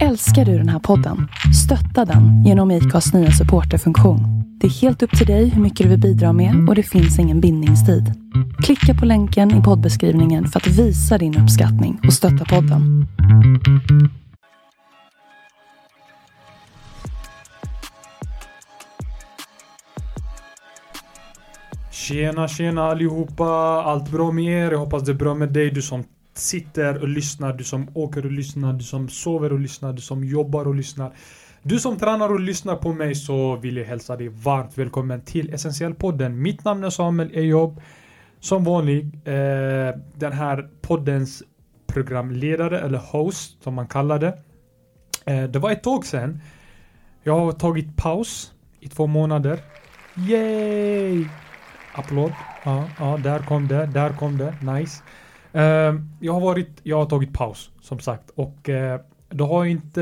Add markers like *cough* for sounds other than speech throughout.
Älskar du den här podden? Stötta den genom IKAs nya supporterfunktion. Det är helt upp till dig hur mycket du vill bidra med och det finns ingen bindningstid. Klicka på länken i poddbeskrivningen för att visa din uppskattning och stötta podden. Tjena tjena allihopa! Allt bra med er? Jag hoppas det är bra med dig du som sitter och lyssnar, du som åker och lyssnar, du som sover och lyssnar, du som jobbar och lyssnar. Du som tränar och lyssnar på mig så vill jag hälsa dig varmt välkommen till Essentiell-podden. Mitt namn är Samuel Ejob. Som vanligt, eh, den här poddens programledare eller host som man kallar det. Eh, det var ett tag sedan. Jag har tagit paus i två månader. Yay! Applåd. Ja, ja, där kom det, där kom det. Nice. Ehm, jag har varit, jag har tagit paus som sagt och eh, det har inte,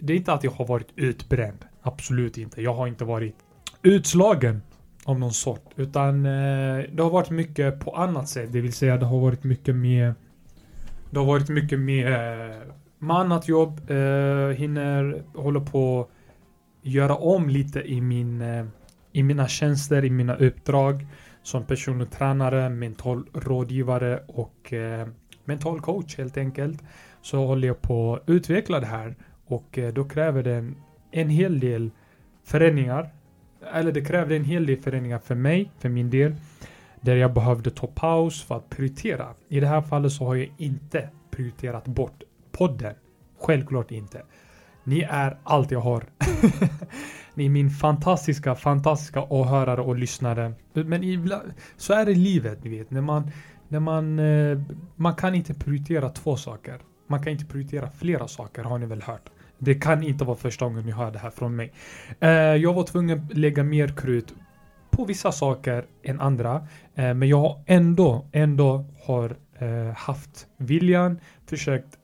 det är inte att jag har varit utbränd. Absolut inte. Jag har inte varit utslagen av någon sort utan eh, det har varit mycket på annat sätt. Det vill säga det har varit mycket mer det har varit mycket mer eh, med annat jobb. Hinner, håller på göra om lite i min i mina tjänster, i mina uppdrag som personlig tränare, mental rådgivare och eh, mental coach helt enkelt. Så håller jag på att utveckla det här och eh, då kräver det en, en hel del förändringar. Eller det krävde en hel del förändringar för mig, för min del. Där jag behövde ta paus för att prioritera. I det här fallet så har jag inte prioriterat bort podden. Självklart inte. Ni är allt jag har. *laughs* Ni är min fantastiska, fantastiska åhörare och lyssnare. Men ibland, så är det i livet, ni vet. När man, när man, eh, man kan inte prioritera två saker. Man kan inte prioritera flera saker, har ni väl hört. Det kan inte vara första gången ni hör det här från mig. Eh, jag var tvungen att lägga mer krut på vissa saker än andra. Eh, men jag har ändå, ändå har haft viljan, försökt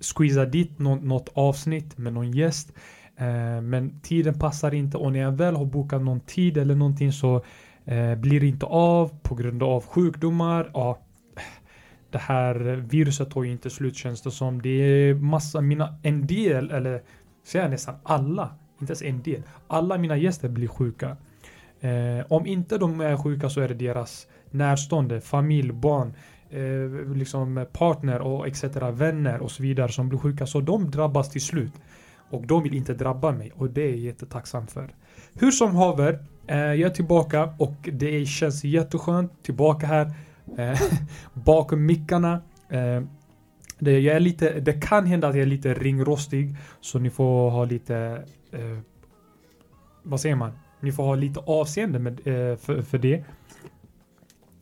squeeza dit något avsnitt med någon gäst. Eh, men tiden passar inte och när jag väl har bokat någon tid eller någonting så eh, blir det inte av på grund av sjukdomar. Ja, det här viruset tar ju inte slut känns det som. Det är massa, mina, en del, eller säger jag nästan alla, inte ens en del, alla mina gäster blir sjuka. Eh, om inte de är sjuka så är det deras närstående, familj, barn, eh, liksom partner och etc. vänner och så vidare som blir sjuka. Så de drabbas till slut. Och de vill inte drabba mig och det är jag jättetacksam för. Hur som haver, eh, jag är tillbaka och det känns jätteskönt tillbaka här eh, *laughs* bakom mickarna. Eh, det, jag är lite, det kan hända att jag är lite ringrostig så ni får ha lite eh, vad säger man? Ni får ha lite avseende med, eh, för, för det.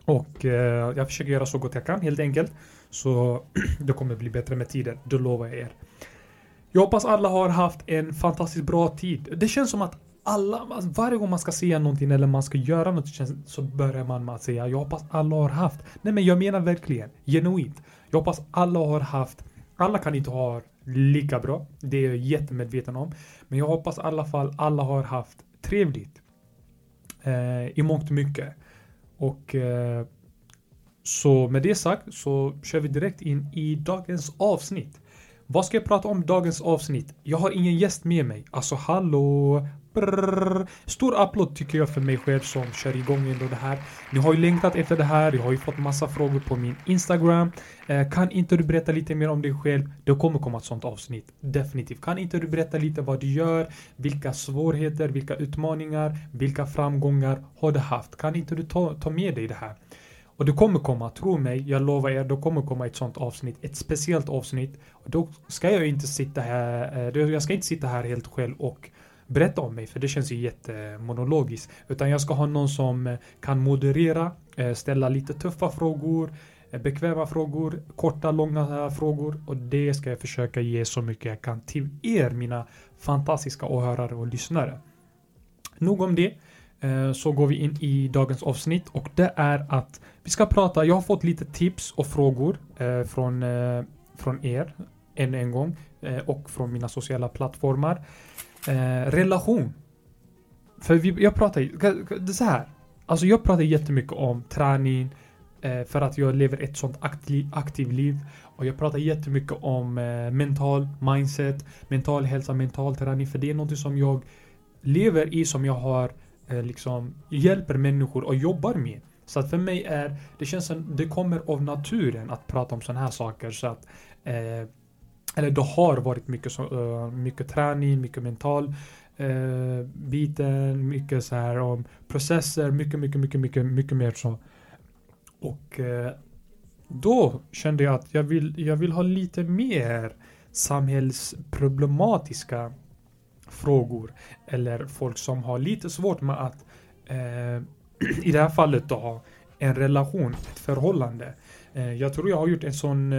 Och eh, jag försöker göra så gott jag kan helt enkelt. Så *clears throat* det kommer bli bättre med tiden, det lovar jag er. Jag hoppas alla har haft en fantastiskt bra tid. Det känns som att alla, alltså, varje gång man ska säga någonting eller man ska göra något så börjar man med att säga jag hoppas alla har haft. Nej men jag menar verkligen, genuint. Jag hoppas alla har haft, alla kan inte ha lika bra, det är jag jättemedveten om. Men jag hoppas i alla fall alla har haft trevligt. Eh, I mångt och mycket. Och eh, så med det sagt så kör vi direkt in i dagens avsnitt. Vad ska jag prata om dagens avsnitt? Jag har ingen gäst med mig. Alltså hallå! Brrr. Stor applåd tycker jag för mig själv som kör igång ändå det här. Ni har ju längtat efter det här. Jag har ju fått massa frågor på min Instagram. Eh, kan inte du berätta lite mer om dig själv? Det kommer komma ett sånt avsnitt. Definitivt. Kan inte du berätta lite vad du gör? Vilka svårigheter, vilka utmaningar, vilka framgångar har du haft? Kan inte du ta, ta med dig det här? Och det kommer komma, tro mig, jag lovar er, det kommer komma ett sånt avsnitt, ett speciellt avsnitt. Och då ska jag inte sitta här, eh, jag ska inte sitta här helt själv och berätta om mig, för det känns ju jättemonologiskt. Utan jag ska ha någon som eh, kan moderera, eh, ställa lite tuffa frågor, eh, bekväma frågor, korta, långa frågor. Och det ska jag försöka ge så mycket jag kan till er, mina fantastiska åhörare och lyssnare. Nog om det. Så går vi in i dagens avsnitt och det är att vi ska prata, jag har fått lite tips och frågor från, från er än en gång och från mina sociala plattformar. Eh, relation. För vi, jag pratar, det är så här. Alltså jag pratar jättemycket om träning, Eh, för att jag lever ett sånt aktiv, aktiv liv. Och jag pratar jättemycket om eh, mental mindset, mental hälsa, mental träning. För det är något som jag lever i, som jag har eh, liksom hjälper människor och jobbar med. Så att för mig är det känns som det kommer av naturen att prata om sådana här saker. Så att eh, eller det har varit mycket, så, eh, mycket träning, mycket mental eh, biten, mycket så här om processer, mycket, mycket, mycket, mycket, mycket mer så. Och eh, då kände jag att jag vill, jag vill ha lite mer samhällsproblematiska frågor eller folk som har lite svårt med att eh, *clears throat* i det här fallet då ha en relation, ett förhållande. Eh, jag tror jag har gjort en sån,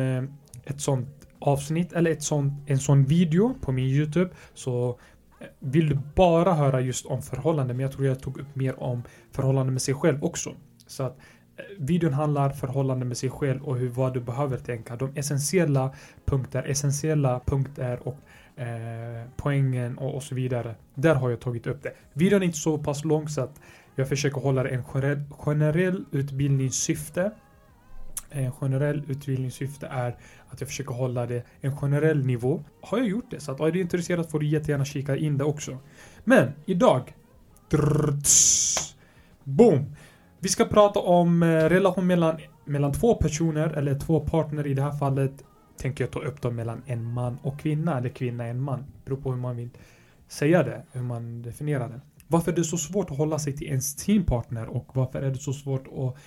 ett sånt avsnitt eller ett sånt, en sån video på min Youtube så eh, vill du bara höra just om förhållanden. men jag tror jag tog upp mer om förhållanden med sig själv också. Så att eh, videon handlar förhållanden med sig själv och hur, vad du behöver tänka. De essentiella punkter, essentiella punkter och eh, poängen och, och, så vidare. Där har jag tagit upp det. Videon är inte så pass lång så att jag försöker hålla det en generell, generell utbildningssyfte en generell utbildningssyfte är att jag försöker hålla det en generell nivå. Har jag gjort det? Så att, är du intresserad får du jättegärna kika in det också. Men idag Boom! Vi ska prata om eh, relation mellan, mellan två personer eller två partner i det här fallet. Tänker jag ta upp dem mellan en man och kvinna eller kvinna och en man. Beror på hur man vill säga det, hur man definierar det. Varför är det så svårt att hålla sig till ens teampartner och varför är det så svårt att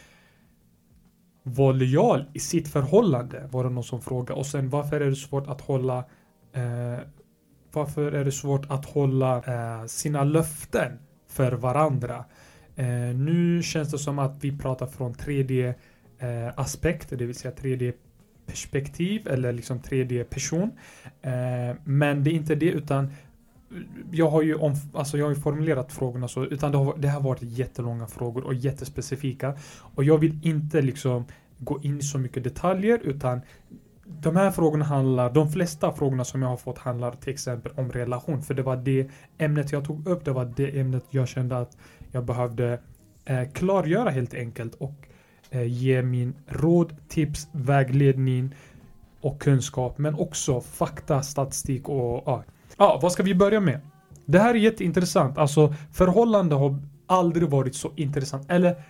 vara lojal i sitt förhållande var det någon som frågade. Och sen varför är det svårt att hålla eh, varför är det svårt att hålla eh, sina löften för varandra? Eh, nu känns det som att vi pratar från 3D eh, aspekt, det vill säga 3D perspektiv eller liksom 3D person. Eh, men det är inte det utan jag har ju om, alltså jag har formulerat frågorna så, utan det har, det har varit jättelånga frågor och jättespecifika. Och jag vill inte liksom gå in i så mycket detaljer utan de här frågorna handlar, de flesta frågorna som jag har fått handlar till exempel om relation. För det var det ämnet jag tog upp, det var det ämnet jag kände att jag behövde eh, klargöra helt enkelt och eh, ge min råd, tips, vägledning och kunskap men också fakta, statistik och ja, Ja, vad ska vi börja med? Det här är jätteintressant. Alltså, förhållande har aldrig varit så intressant. Eller,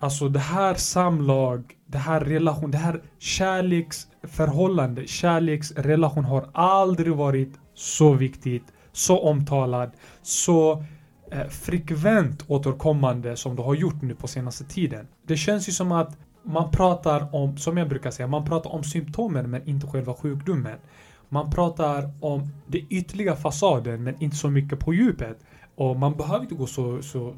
alltså det här samlag, det här relation, det här kärleksförhållande, kärleksrelation har aldrig varit så viktigt, så omtalad, så eh, frekvent återkommande som det har gjort nu på senaste tiden. Det känns ju som att man pratar om, som jag brukar säga, man pratar om symptomen men inte själva sjukdomen. Man pratar om den ytliga fasaden men inte så mycket på djupet. Och man behöver inte gå så, så,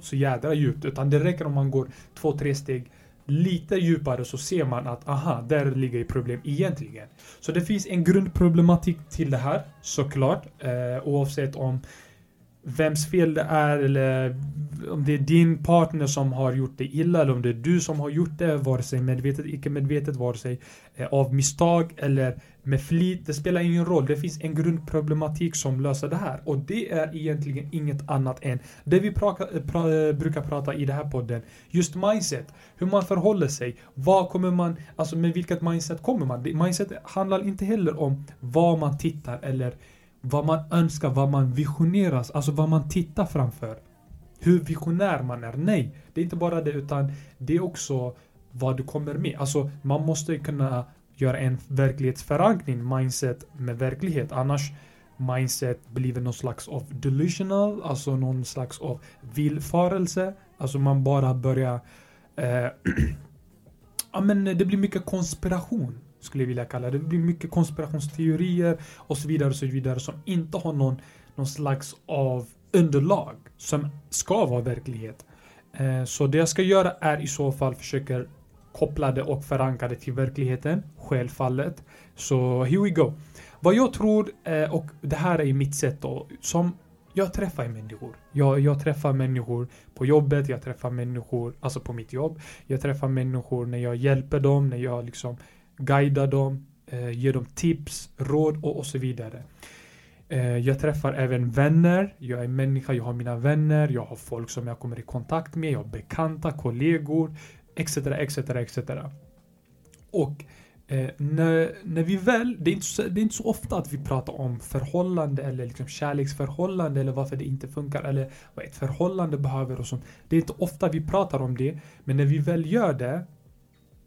så jädra djupt utan det räcker om man går två, tre steg lite djupare så ser man att aha, där ligger problem egentligen. Så det finns en grundproblematik till det här såklart. Eh, oavsett om vems fel det är eller om det är din partner som har gjort det illa eller om det är du som har gjort det, vare sig medvetet, icke medvetet, vare sig eh, av misstag eller med flit. Det spelar ingen roll. Det finns en grundproblematik som löser det här och det är egentligen inget annat än det vi eh, pra pra brukar prata i den här podden. Just mindset. Hur man förhåller sig. Vad kommer man, alltså med vilket mindset kommer man? Mindset handlar inte heller om vad man tittar eller vad man önskar, vad man visioneras, alltså vad man tittar framför. Hur visionär man är. Nej, det är inte bara det utan det är också vad du kommer med. Alltså man måste kunna göra en verklighetsförankring, mindset med verklighet. Annars mindset blir någon slags av delusional, alltså någon slags av villfarelse. Alltså man bara börjar... Eh, *clears throat* ja men det blir mycket konspiration skulle jag vilja kalla det. Det blir mycket konspirationsteorier och så vidare och så vidare som inte har någon, någon slags av underlag som ska vara verklighet. Eh, så det jag ska göra är i så fall försöka koppla det och förankra det till verkligheten, självfallet. Så here we go. Vad jag tror, eh, och det här är mitt sätt då, som jag träffar människor. Jag, jag träffar människor på jobbet, jag träffar människor, alltså på mitt jobb. Jag träffar människor när jag hjälper dem, när jag liksom guida dem, eh, ge dem tips, råd och, och så vidare. Eh, jag träffar även vänner, jag är människa, jag har mina vänner, jag har folk som jag kommer i kontakt med, jag har bekanta, kollegor, etc, etc, etc. Och eh, när, när vi väl, det är, inte så, det är inte så ofta att vi pratar om förhållande eller liksom kärleksförhållande eller varför det inte funkar eller vad ett förhållande behöver och sånt. Det är inte ofta vi pratar om det, men när vi väl gör det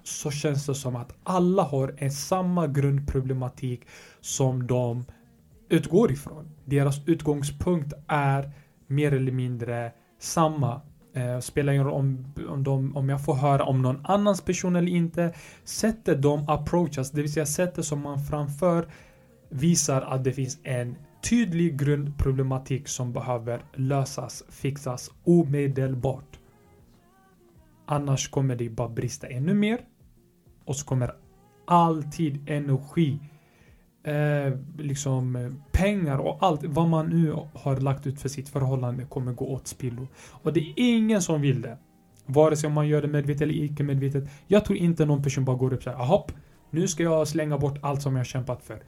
så känns det som att alla har en samma grundproblematik som de utgår ifrån. Deras utgångspunkt är mer eller mindre samma. Eh, spelar ingen roll om, om, de, om jag får höra om någon annans person eller inte. Sättet de approachas, det vill säga sättet som man framför visar att det finns en tydlig grundproblematik som behöver lösas, fixas omedelbart. Annars kommer det bara brista ännu mer. Och så kommer alltid energi, eh, liksom eh, pengar och allt vad man nu har lagt ut för sitt förhållande kommer gå åt spillo. Och det är ingen som vill det. Vare sig om man gör det medvetet eller icke medvetet. Jag tror inte någon person bara går upp såhär, hopp, nu ska jag slänga bort allt som jag kämpat för.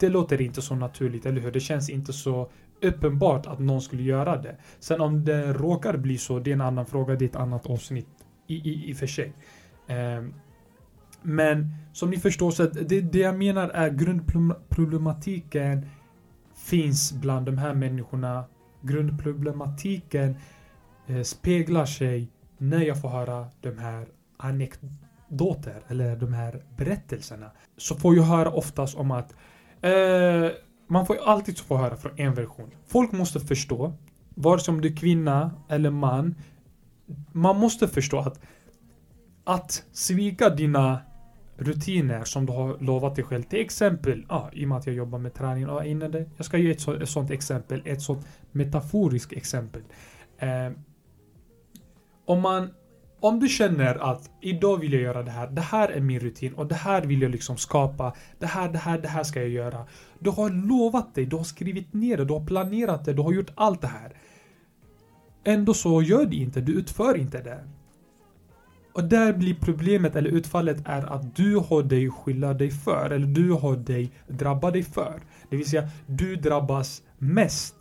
Det låter inte så naturligt, eller hur? Det känns inte så uppenbart att någon skulle göra det. Sen om det råkar bli så, det är en annan fråga, det är ett annat avsnitt i, i, i och för sig. Um, men som ni förstår så det, det jag menar är grundproblematiken finns bland de här människorna. Grundproblematiken eh, speglar sig när jag får höra de här anekdoter eller de här berättelserna. Så får jag höra oftast om att eh, man får alltid få höra från en version. Folk måste förstå, vare sig du är kvinna eller man, man måste förstå att att svika dina rutiner som du har lovat dig själv. Till exempel, ja, i och med att jag jobbar med träning ja, innan det. Jag ska ge ett, så, ett sånt exempel, ett sånt metaforiskt exempel. Eh, om man om du känner att idag vill jag göra det här, det här är min rutin och det här vill jag liksom skapa, det här, det här, det här ska jag göra. Du har lovat dig, du har skrivit ner det, du har planerat det, du har gjort allt det här. Ändå så gör du inte, du utför inte det. Och där blir problemet eller utfallet är att du har dig skylla dig för eller du har dig drabba dig för. Det vill säga, du drabbas mest.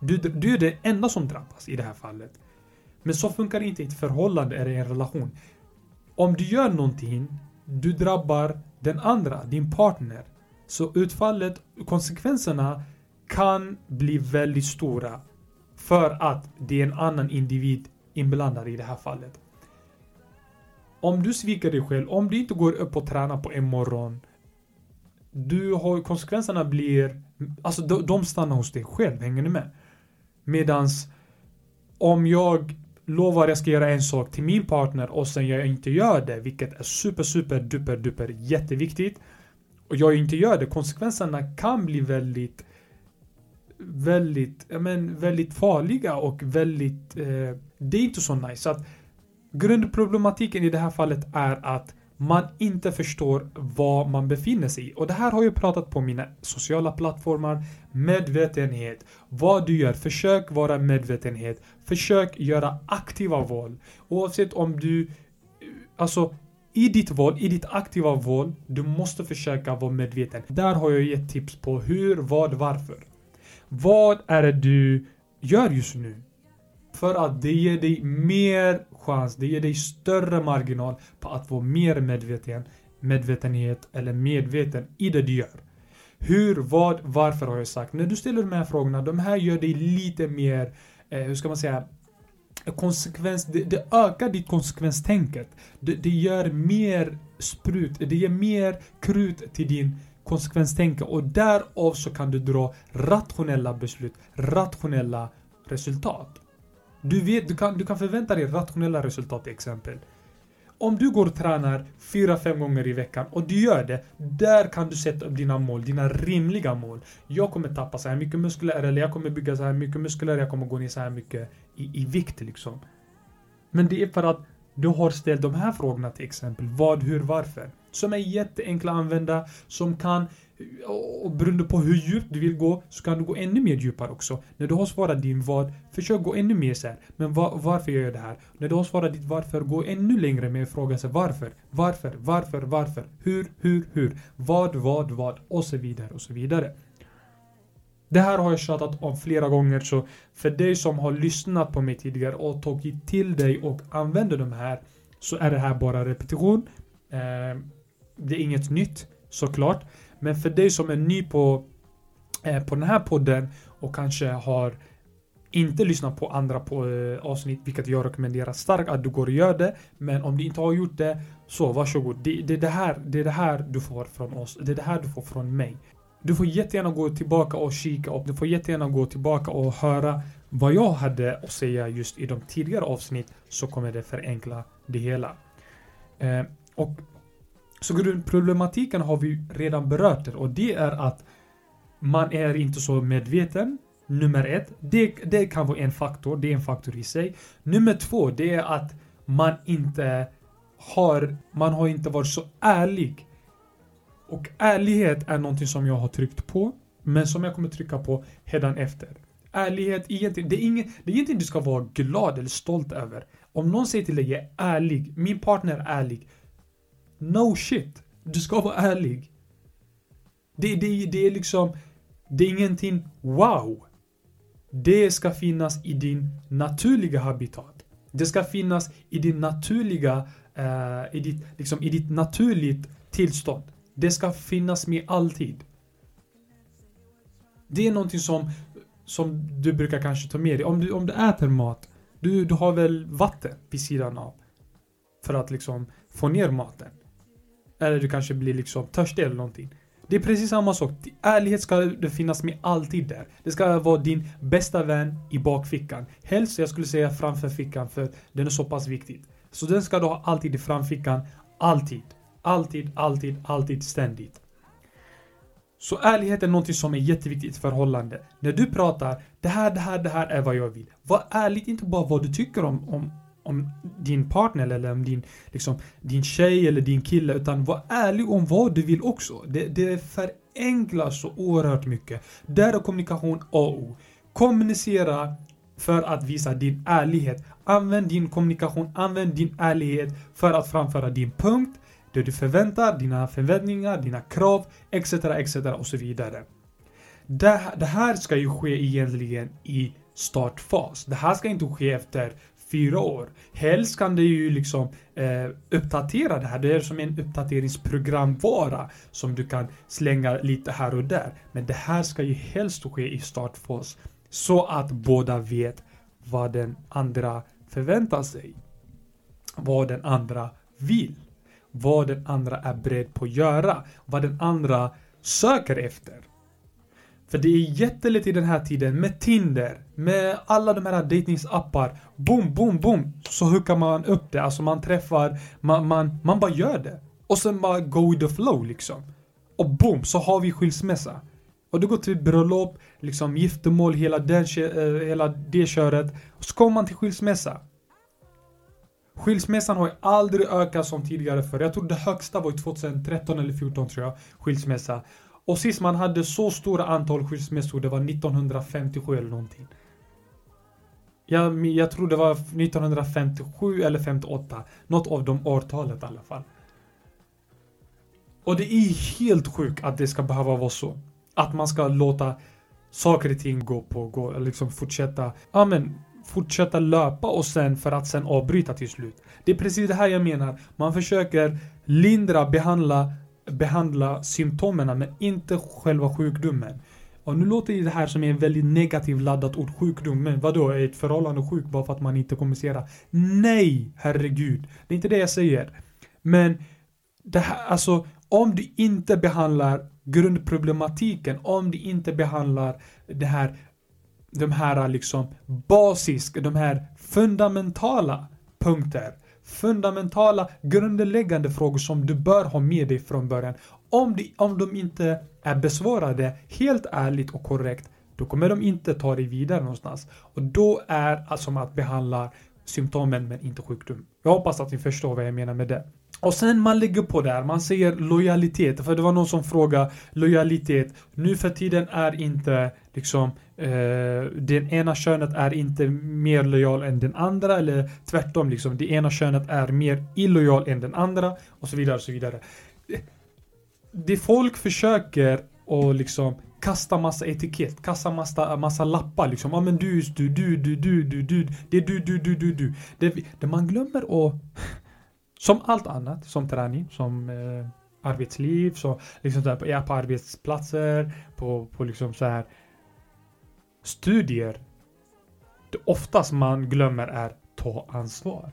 Du, du är den enda som drabbas i det här fallet. Men så funkar det inte i ett förhållande eller en relation. Om du gör någonting, du drabbar den andra, din partner. Så utfallet, konsekvenserna kan bli väldigt stora. För att det är en annan individ inblandad i det här fallet om du sviker dig själv, om du inte går upp och tränar på en morgon. Du har, konsekvenserna blir, alltså de, de stannar hos dig själv, hänger ni med? Medans om jag lovar jag ska göra en sak till min partner och sen jag inte gör det, vilket är super, super, duper, duper jätteviktigt. Och jag inte gör det, konsekvenserna kan bli väldigt väldigt, men väldigt farliga och väldigt, eh, det är inte så nice. Så att Grundproblematiken i det här fallet är att man inte förstår var man befinner sig i. Och det här har jag pratat på mina sociala plattformar. Medvetenhet. Vad du gör, försök vara medvetenhet. Försök göra aktiva val. Oavsett om du... Alltså, i ditt val, i ditt aktiva val, du måste försöka vara medveten. Där har jag gett tips på hur, vad, varför. Vad är det du gör just nu? För att det ger dig mer chans, det ger dig större marginal på att få mer medveten, medvetenhet eller medveten i det du gör. Hur, vad, varför har jag sagt. När du ställer de här frågorna, de här gör dig lite mer, eh, hur ska man säga, konsekvens, det, det ökar ditt konsekvenstänket. Det, det gör mer sprut, det ger mer krut till din konsekvenstänke och därav så kan du dra rationella beslut, rationella resultat. Du, vet, du, kan, du kan förvänta dig rationella resultat till exempel. Om du går och tränar 4-5 gånger i veckan och du gör det, där kan du sätta upp dina mål, dina rimliga mål. Jag kommer tappa så här mycket muskler, eller jag kommer bygga så här mycket muskler, jag kommer gå ner så här mycket i, i vikt liksom. Men det är för att du har ställt de här frågorna till exempel. Vad, hur, varför? Som är jätteenkla att använda, som kan och beroende på hur djupt du vill gå så kan du gå ännu mer djupare också. När du har svarat din vad, försök gå ännu mer så här. Men var, varför gör jag det här? När du har svarat ditt varför, gå ännu längre med att fråga sig varför, varför, varför, varför, hur, hur, hur, vad, vad, vad och så vidare och så vidare. Det här har jag tjatat om flera gånger så för dig som har lyssnat på mig tidigare och tagit till dig och använder de här så är det här bara repetition. Eh, det är inget nytt såklart. Men för dig som är ny på, eh, på den här podden och kanske har inte lyssnat på andra på, eh, avsnitt, vilket jag rekommenderar starkt att du går och gör det. Men om du inte har gjort det, så varsågod. Det, det, är det, här, det är det här du får från oss. Det är det här du får från mig. Du får jättegärna gå tillbaka och kika och du får jättegärna gå tillbaka och höra vad jag hade att säga just i de tidigare avsnitt så kommer det förenkla det hela. Eh, och så grundproblematiken har vi redan berört det och det är att man är inte så medveten. Nummer ett, det, det kan vara en faktor, det är en faktor i sig. Nummer två, det är att man inte har, man har inte varit så ärlig. Och ärlighet är någonting som jag har tryckt på, men som jag kommer trycka på hedan efter. Ärlighet, egentligen, det är, ingen, det är ingenting du ska vara glad eller stolt över. Om någon säger till dig, jag är ärlig, min partner är ärlig. No shit. Du ska vara ärlig. Det, det, det är liksom, det är ingenting wow. Det ska finnas i din naturliga habitat. Det ska finnas i din naturliga, uh, i, ditt, liksom, i ditt naturligt tillstånd. Det ska finnas med alltid. Det är någonting som, som du brukar kanske ta med dig. Om du, om du äter mat, du, du har väl vatten vid sidan av. För att liksom få ner maten. Eller du kanske blir liksom törstig eller någonting. Det är precis samma sak. Ärlighet ska det finnas med alltid där. Det ska vara din bästa vän i bakfickan. Helst, jag skulle säga framför fickan för den är så pass viktig. Så den ska du ha alltid i framfickan. Alltid. Alltid, alltid, alltid, ständigt. Så ärlighet är någonting som är jätteviktigt i förhållande. När du pratar, det här, det här, det här är vad jag vill. Var ärlig, inte bara vad du tycker om, om, om din partner eller om din, liksom, din tjej eller din kille utan var ärlig om vad du vill också. Det, det förenklar så oerhört mycket. Där är kommunikation A och O. Kommunicera för att visa din ärlighet. Använd din kommunikation, använd din ärlighet för att framföra din punkt, det du förväntar, dina förväntningar, dina krav, etc. etc. och så vidare. Det, det här ska ju ske egentligen i startfas. Det här ska inte ske efter fyra år. Helst kan det ju liksom eh, uppdatera det här. Det är som en uppdateringsprogramvara som du kan slänga lite här och där. Men det här ska ju helst ske i startfas så att båda vet vad den andra förväntar sig. Vad den andra vill. Vad den andra är beredd på att göra. Vad den andra söker efter. För det är jättelätt i den här tiden med Tinder, med alla de här dejtingsappar. Boom, boom, boom. Så hookar man upp det. Alltså man träffar, man, man, man bara gör det. Och sen bara go with the flow liksom. Och boom, så har vi skilsmässa. Och det går till bröllop, liksom giftermål, hela, den, uh, hela det köret. Och så kommer man till skilsmässa. Skilsmässan har ju aldrig ökat som tidigare för Jag tror det högsta var 2013 eller 2014 tror jag. Skilsmässa. Och sist man hade så stora antal skilsmässor, det var 1957 eller någonting. Jag, jag tror det var 1957 eller 58. Något av de årtalet i alla fall. Och det är helt sjukt att det ska behöva vara så. Att man ska låta saker och ting gå på, gå, liksom fortsätta, ja men fortsätta löpa och sen för att sen avbryta till slut. Det är precis det här jag menar. Man försöker lindra, behandla behandla symptomen men inte själva sjukdomen. Och nu låter det här som en väldigt negativ laddat ord sjukdom, men vadå, är ett förhållande sjuk bara för att man inte kommunicerar? Nej, herregud. Det är inte det jag säger. Men det här, alltså, om du inte behandlar grundproblematiken, om du inte behandlar det här, de här liksom basiska, de här fundamentala punkter fundamentala, grundläggande frågor som du bör ha med dig från början. Om de, om de inte är besvarade helt ärligt och korrekt, då kommer de inte ta dig vidare någonstans. Och då är det som att behandla symptomen men inte sjukdom. Jag hoppas att ni förstår vad jag menar med det. Och sen man lägger på där, man säger lojalitet. För det var någon som frågade lojalitet. Nu för tiden är inte liksom eh, det ena könet är inte mer lojal än den andra eller tvärtom liksom. Det ena könet är mer illojal än den andra och så vidare och så vidare. Det folk försöker och liksom kasta massa etikett, kasta massa, massa lappar liksom. Ja men du, du, du, du, du, du, du, det är du, du, du, du, du. Det, det man glömmer att Som allt annat, som träning, som eh, arbetsliv, så liksom så här, är på arbetsplatser, på, på liksom så här studier. Det oftast man glömmer är ta ansvar.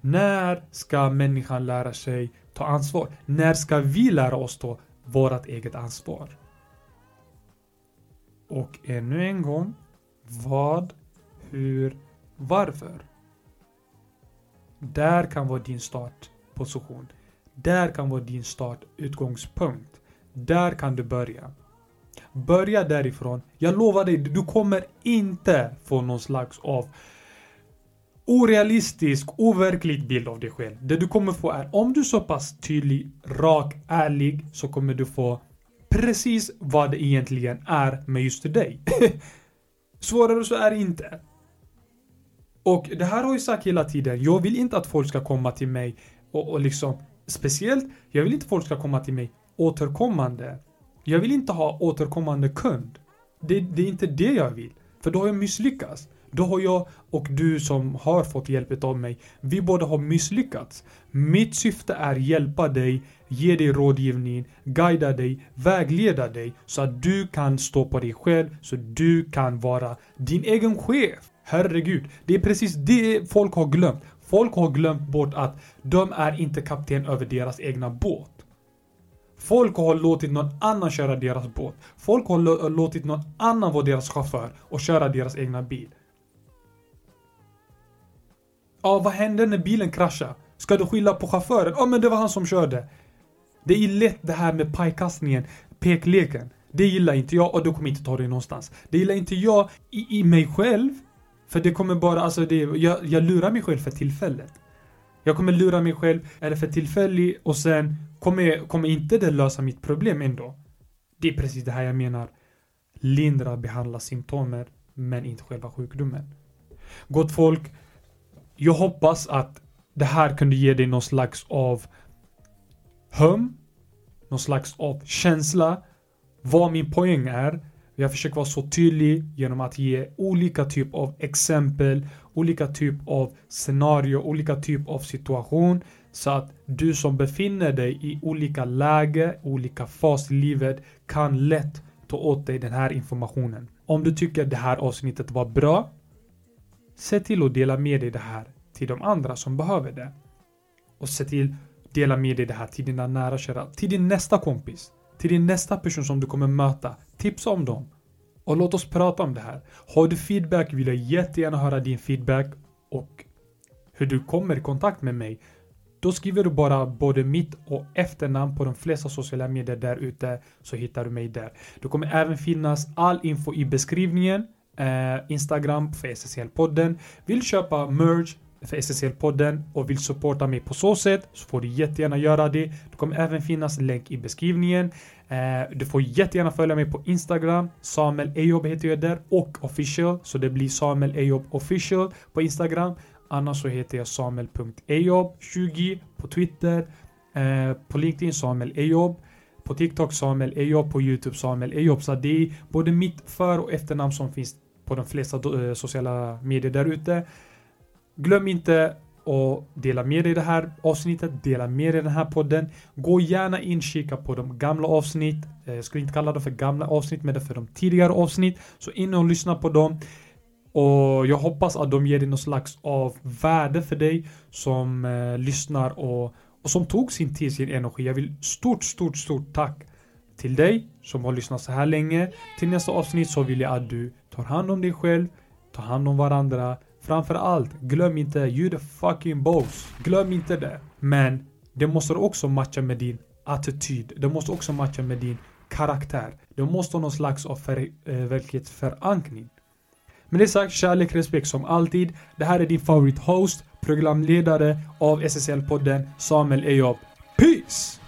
När ska människan lära sig ta ansvar? När ska vi lära oss ta vårt eget ansvar? Och ännu en gång, vad, hur, varför? Där kan vara din startposition. Där kan vara din startutgångspunkt. Där kan du börja. Börja därifrån. Jag lovar dig, du kommer inte få någon slags av orealistisk, overklig bild av dig själv. Det du kommer få är, om du är så pass tydlig, rak, ärlig, så kommer du få precis vad det egentligen är med just dig. *laughs* Svårare så är det inte. Och det här har jag sagt hela tiden. Jag vill inte att folk ska komma till mig och, och liksom speciellt, jag vill inte att folk ska komma till mig återkommande. Jag vill inte ha återkommande kund. Det, det är inte det jag vill. För då har jag misslyckats. Då har jag och du som har fått hjälp av mig, vi båda har misslyckats. Mitt syfte är hjälpa dig, ge dig rådgivning, guida dig, vägleda dig så att du kan stå på dig själv, så du kan vara din egen chef. Herregud, det är precis det folk har glömt. Folk har glömt bort att de är inte kapten över deras egna båt. Folk har låtit någon annan köra deras båt. Folk har låtit någon annan vara deras chaufför och köra deras egna bil. Ja, vad hände när bilen kraschade? Ska du skylla på chauffören? Ja, men det var han som körde. Det är lätt det här med pajkastningen, pekleken. Det gillar inte jag och du kommer inte ta dig någonstans. Det gillar inte jag i, i mig själv. För det kommer bara, alltså det, jag, jag lurar mig själv för tillfället. Jag kommer lura mig själv, är det för tillfälligt och sen kommer, kommer inte det lösa mitt problem ändå. Det är precis det här jag menar. Lindra, behandla symptomen, men inte själva sjukdomen. Gott folk, jag hoppas att det här kunde ge dig någon slags av hum, någon slags av känsla, vad min poäng är. Jag försöker vara så tydlig genom att ge olika typ av exempel, olika typ av scenario, olika typ av situation så att du som befinner dig i olika läge, olika fas i livet kan lätt ta åt dig den här informationen. Om du tycker det här avsnittet var bra, se till att dela med dig det här till de andra som behöver det. Och se till att dela med dig det här till dina nära kära, till din nästa kompis, till din nästa person som du kommer möta. Tipsa om dem. Och låt oss prata om det här. Har du feedback vill jag jättegärna höra din feedback och hur du kommer i kontakt med mig. Då skriver du bara både mitt och efternamn på de flesta sociala medier där ute så hittar du mig där. Det kommer även finnas all info i beskrivningen. Eh, Instagram för SSL-podden. Vill köpa merch för SSL-podden och vill supporta mig på så sätt så får du jättegärna göra det. Det kommer även finnas länk i beskrivningen. Eh, du får jättegärna följa mig på Instagram. Samuel Ejob heter jag där och official. Så det blir Samuel Ejob official på Instagram. Annars så heter jag samuel.ejob20 på Twitter. Eh, på LinkedIn Samuel Ejob. På TikTok Samuel Ejob. På YouTube Samuel Ejob. Så det är både mitt för och efternamn som finns på de flesta eh, sociala medier där ute. Glöm inte att dela med dig det här avsnittet, dela med dig den här podden. Gå gärna in och kika på de gamla avsnitt. Eh, jag skulle inte kalla det för gamla avsnitt, men det för de tidigare avsnitt. Så in och lyssna på dem. Och jag hoppas att de ger dig någon slags av värde för dig som eh, lyssnar och, och som tog sin tid, sin energi. Jag vill stort, stort, stort tack till dig som har lyssnat så här länge. Till nästa avsnitt så vill jag att du tar hand om dig själv, tar hand om varandra, Framför allt, glöm inte you the fucking boss. Glöm inte det. Men det måste också matcha med din attityd. Det måste också matcha med din karaktär. Det måste ha någon slags av eh, verklighetsförankring. Med det sagt, kärlek, respekt som alltid. Det här är din favorithost, programledare av SSL-podden, Samuel Ejob. Peace!